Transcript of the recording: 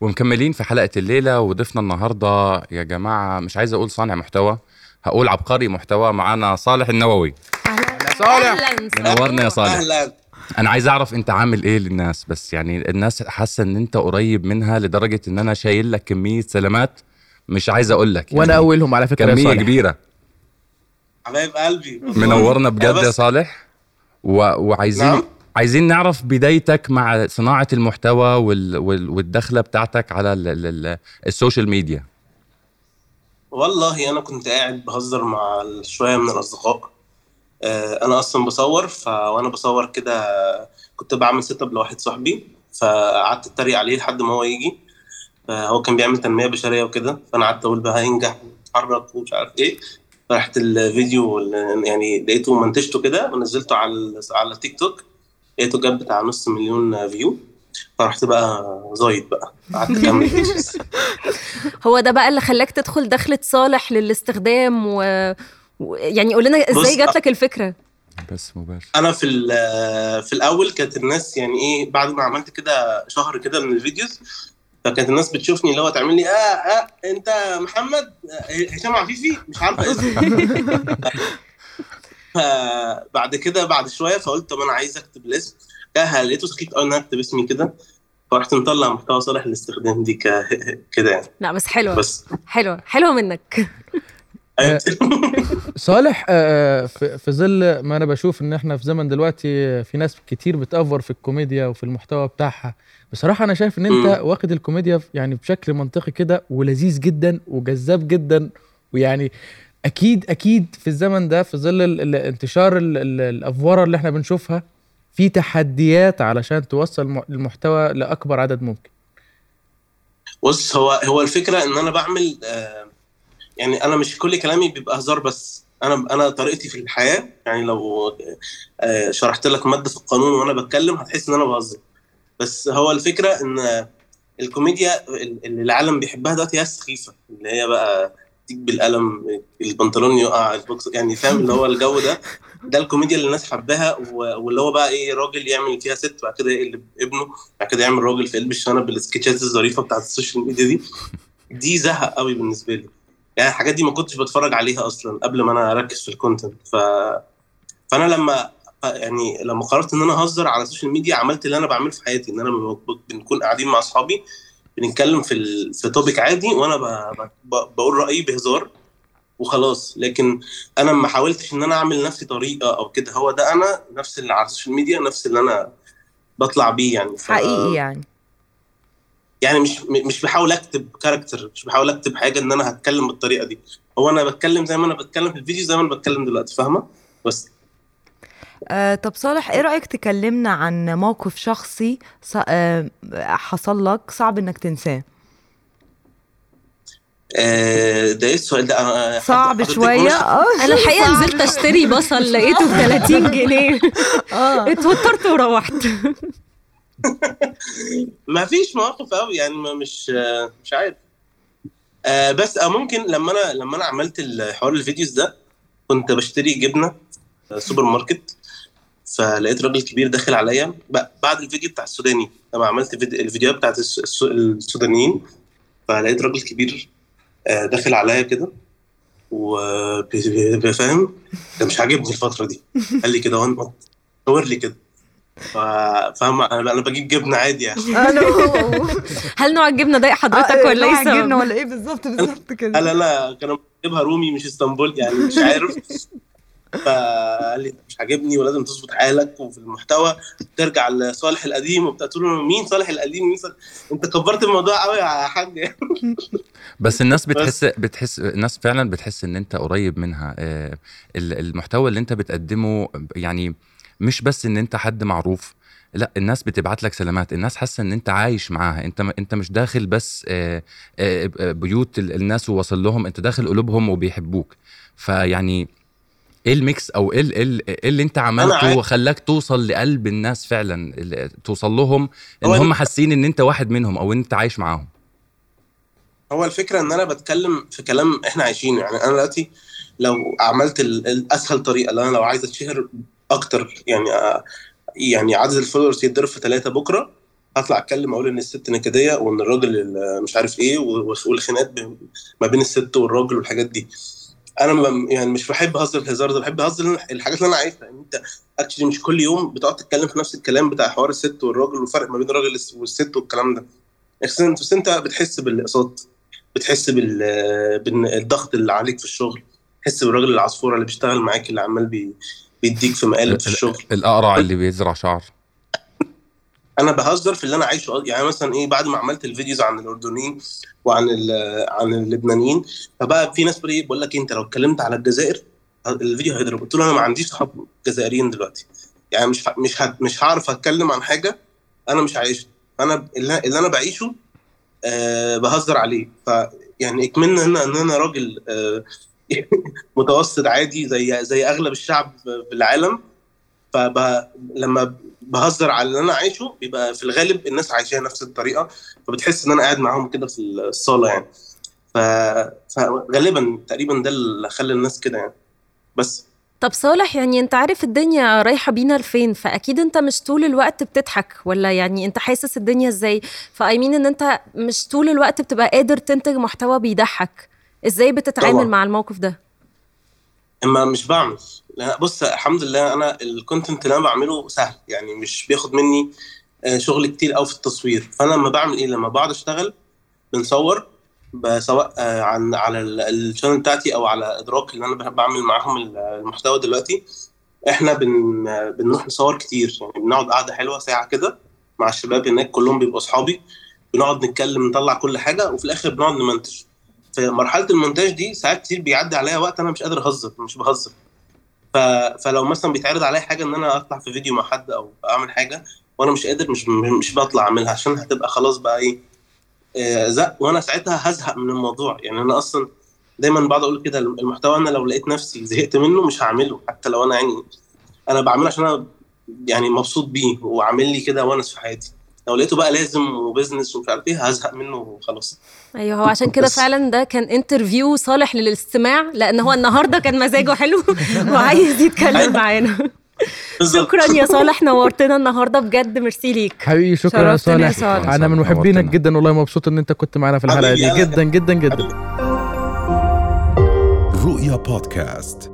ومكملين في حلقة الليلة وضيفنا النهاردة يا جماعة مش عايز أقول صانع محتوى هقول عبقري محتوى معانا صالح النووي. صالح! منورنا يا صالح. أهلا. أنا عايز أعرف أنت عامل إيه للناس بس يعني الناس حاسة إن أنت قريب منها لدرجة إن أنا شايل لك كمية سلامات مش عايز أقول لك. وأنا يعني اولهم على فكرة يا كمية صالح. كبيرة. حبايب قلبي منورنا بجد يا صالح. و... وعايزين نعم. عايزين نعرف بدايتك مع صناعة المحتوى وال... وال... والدخلة بتاعتك على ال... ال... ال... social media. والله أنا كنت قاعد بهزر مع شوية من الأصدقاء. آه، أنا أصلا بصور ف وأنا بصور كده كنت بعمل set up لواحد صاحبي فقعدت أتريق عليه لحد ما هو يجي. فهو كان بيعمل تنمية بشرية وكده فأنا قعدت أقول بقى هينجح ويتحرك ومش عارف إيه. فرحت الفيديو ال- يعني لقيته منتجته كده ونزلته على على تيك توك. لقيته جاب بتاع نص مليون view؟ فرحت بقى زايد بقى. قعدت اكمل videos هو ده بقى اللي خلاك تدخل دخلة صالح للاستخدام و... و... يعني قول لنا إزاي جات لك الفكرة؟ بس مباشر. أنا في ال- في الأول كانت الناس يعني إيه بعد ما عملت كده شهر كده من ال videos فكانت الناس بتشوفني اللي هو تعمل لي آه آه أنت محمد آه، هشام عفيفي مش عارفة اسمه فبعد كده بعد شوية فقلت طب أنا عايز أكتب الاسم. لقيته سكيت. قوي ان أنا أكتب اسمي كده فرحت مطلع محتوى صالح الاستخدام دي ك- كده يعني. لا بس حلوة. بس. حلوة. حلوة منك. صالح آه، في في ظل ما أنا بشوف إن إحنا في زمن دلوقتي في ناس كتير بت over في الكوميديا وفي المحتوى بتاعها بصراحة أنا شايف إن أنت واخد الكوميديا يعني بشكل منطقي كده ولذيذ جدا وجذاب جدا ويعني أكيد أكيد في الزمن ده في ظل انتشار ال- ال- الأفورة اللي إحنا بنشوفها في تحديات علشان توصل المحتوى لأكبر عدد ممكن. بص هو هو الفكرة إن أنا بعمل آه، يعني أنا مش كل كلامي بيبقى هزار بس. أنا أنا طريقتي في الحياة يعني لو آه، شرحت لك مادة في القانون وأنا بتكلم هتحس إن أنا بهزر. بس هو الفكرة إن الكوميديا اللي العالم بيحبها دلوقتي هي السخيفة اللي هي بقى تيجي بالقلم البنطلون يقع البوكس يعني فاهم اللي هو الجو ده. ده الكوميديا اللي الناس حباها واللي هو بقى إيه راجل يعمل فيها ست بعد كده يقلب ابنه بعد كده يعمل راجل في قلب الشنب السكتشات الظريفة بتاعت ال social media دي. دي زهق قوي بالنسبة لي. يعني الحاجات دي ما كنتش بتفرج عليها أصلا قبل ما أنا أركز في ال content ف فأنا لما يعني لما قررت إن أنا أهزر على ال social media عملت اللي أنا بعمله في حياتي إن أنا بنكون قاعدين مع أصحابي بنتكلم في ال... في topic عادي وأنا ب... ب... بقول رأيي بهزار وخلاص. لكن أنا ما حاولتش إن أنا أعمل نفسي طريقة أو كده. هو ده أنا نفس اللي على ال social media نفس اللي أنا بطلع بيه يعني. ف... حقيقي يعني. يعني مش مش بحاول أكتب character مش بحاول أكتب حاجة إن أنا هتكلم بالطريقة دي. هو أنا بتكلم زي ما أنا بتكلم في الفيديو زي ما أنا بتكلم دلوقتي فاهمة؟ بس آه طب صالح إيه رأيك تكلمنا عن موقف شخصي ص- آه حصل لك صعب إنك تنساه؟ آه ده إيه السؤال ده؟ آه، صعب حضرتك شوية. آه أنا الحقيقة صعب نزلت أشتري بصل لقيته ب 30 جنيه. آه. اتوترت وروحت. ما فيش مواقف قوي يعني ما مش آه، مش عارف. آه بس آه ممكن لما أنا لما أنا عملت الحوار الفيديوز ده كنت بشتري جبنة. سوبر ماركت فلقيت راجل كبير داخل عليا ب- بعد الفيديو بتاع السوداني. لما عملت فيديو الفيديوهات بتاعت الس- الس- السودانيين. فلقيت راجل كبير آه، داخل عليا كده. وفاهم ده مش عاجبني الفترة دي. قال لي كده وان صور لي كده. فاهم؟ أنا أنا بجيب جبنة عادي يعني. هل نوع الجبنة ضايق حضرتك ولا إيه جبنه السبب؟ ولا إيه بالظبط؟ بالظبط لا كده. لا لا كانوا بجيبها رومي مش إسطنبول يعني مش عارف. فقال لي مش عاجبني ولازم تظبط حالك وفي المحتوى ترجع لصالح القديم. وبتاع قلت له مين صالح القديم؟ مين صالح... انت كبرت الموضوع قوي يا حاج. بس الناس بتحس بتحس الناس فعلا بتحس إن أنت قريب منها. آه، ال- المحتوى اللي أنت بتقدمه يعني مش بس إن أنت حد معروف لا الناس بتبعت لك سلامات. الناس حاسة إن أنت عايش معاها. أنت أنت مش داخل بس آه، آه، بيوت ال- الناس وواصل لهم أنت داخل قلوبهم وبيحبوك. فيعني إيه ال mix أو إيه إيه إيه اللي انت عملته عارف. خلاك توصل لقلب الناس فعلا توصل لهم إن هم حاسين إن أنت واحد منهم أو إن أنت عايش معاهم هو الفكرة إن أنا بتكلم في كلام إحنا عايشينه يعني أنا دلوقتي لو عملت ال- الاسهل طريقة اللي أنا لو عايز أتشهر أكتر يعني آه، يعني عدد ال followers يتضرب في ثلاثة بكرة هطلع أتكلم أقول إن الست نكدية وإن الراجل ال- مش عارف إيه والخناقات ما بين الست والراجل والحاجات دي أنا يعني مش بحب اهزر الهزار ده بحب اهزر الحاجات اللي أنا عايشها يعني انت actually مش كل يوم بتقعد تتكلم في نفس الكلام بتاع حوار الست والراجل والفرق ما بين الراجل والست والكلام ده. بس انت بتحس بالأقساط بتحس بال بالضغط اللي عليك في الشغل تحس بالراجل العصفورة اللي بيشتغل معاك اللي عمال بي بيديك في مقالب في الشغل. الأقرع اللي بيزرع شعر. أنا بهزر في اللي أنا عايشه. يعني مثلا إيه بعد ما عملت الفيديوز عن الأردنيين وعن عن اللبنانيين فبقى في ناس بتقول إيه بقول لك إيه، أنت لو اتكلمت على الجزائر الفيديو هيضرب قلت له أنا ما عنديش صحاب جزائريين دلوقتي. يعني مش مش مش هعرف أتكلم عن حاجة أنا مش عايشها. فأنا اللي أنا بعيشه آه بهزر عليه. ف يعني هنا إن أنا راجل آه متوسط عادي زي زي أغلب الشعب في العالم. فلما بهزر على اللي أنا عايشه بيبقى في الغالب الناس عايشاها نفس الطريقة فبتحس إن أنا قاعد معاهم كده في الصالة يعني. ف... فغالبا تقريبا ده اللي خلى الناس كده يعني. بس. طب صالح يعني أنت عارف الدنيا رايحة بينا لفين فأكيد أنت مش طول الوقت بتضحك ولا يعني أنت حاسس الدنيا إزاي؟ فايمين إن أنت مش طول الوقت بتبقى قادر تنتج محتوى بيضحك. إزاي بتتعامل طبعاً. مع الموقف ده؟ أنا مش بعمل. بص الحمد لله أنا ال content اللي أنا بعمله سهل يعني مش بياخد مني آه، شغل كتير قوي في التصوير. فأنا لما بعمل إيه؟ لما بقعد أشتغل بنصور سواء آه، عن على ال- ال channel بتاعتي أو على إدراك اللي أنا بعمل معاهم ال- المحتوى دلوقتي. إحنا بن بنروح نصور كتير. يعني بنقعد قعدة حلوة ساعة كده مع الشباب هناك كلهم بيبقوا أصحابي. بنقعد نتكلم نطلع كل حاجة وفي الآخر بنقعد نمنتج. في مرحلة المونتاج دي ساعات كتير بيعدي عليا وقت أنا مش قادر أهزر مش بهزر. فلو مثلا بيتعرض عليا حاجة إن أنا أطلع في فيديو مع حد أو أعمل حاجة وأنا مش قادر مش مش بطلع أعملها عشان هتبقى خلاص بقى إيه آه، زق وأنا ساعتها هزهق من الموضوع يعني أنا أصلا دايما بقعد أقول كده المحتوى أنا لو لقيت نفسي زهقت منه مش هعمله حتى لو أنا يعني أنا بعمله عشان أنا يعني مبسوط بيه وعامل لي كده ونس في حياتي لو لقيته بقى لازم و business ومش عارف إيه هزهق منه وخلاص. أيوه هو عشان كده. فعلا ده كان interview صالح للاستماع لأن هو النهارده كان مزاجه حلو وعايز يتكلم معانا. بالظبط. شكرا يا صالح نورتنا النهارده بجد ميرسي ليك. حبيبي شكرا يا صالح. صالح. أنا من محبينك نورتنا. جدا والله مبسوط إن أنت كنت معنا في الحلقة دي. جدا جدا جدا. رؤيا بودكاست.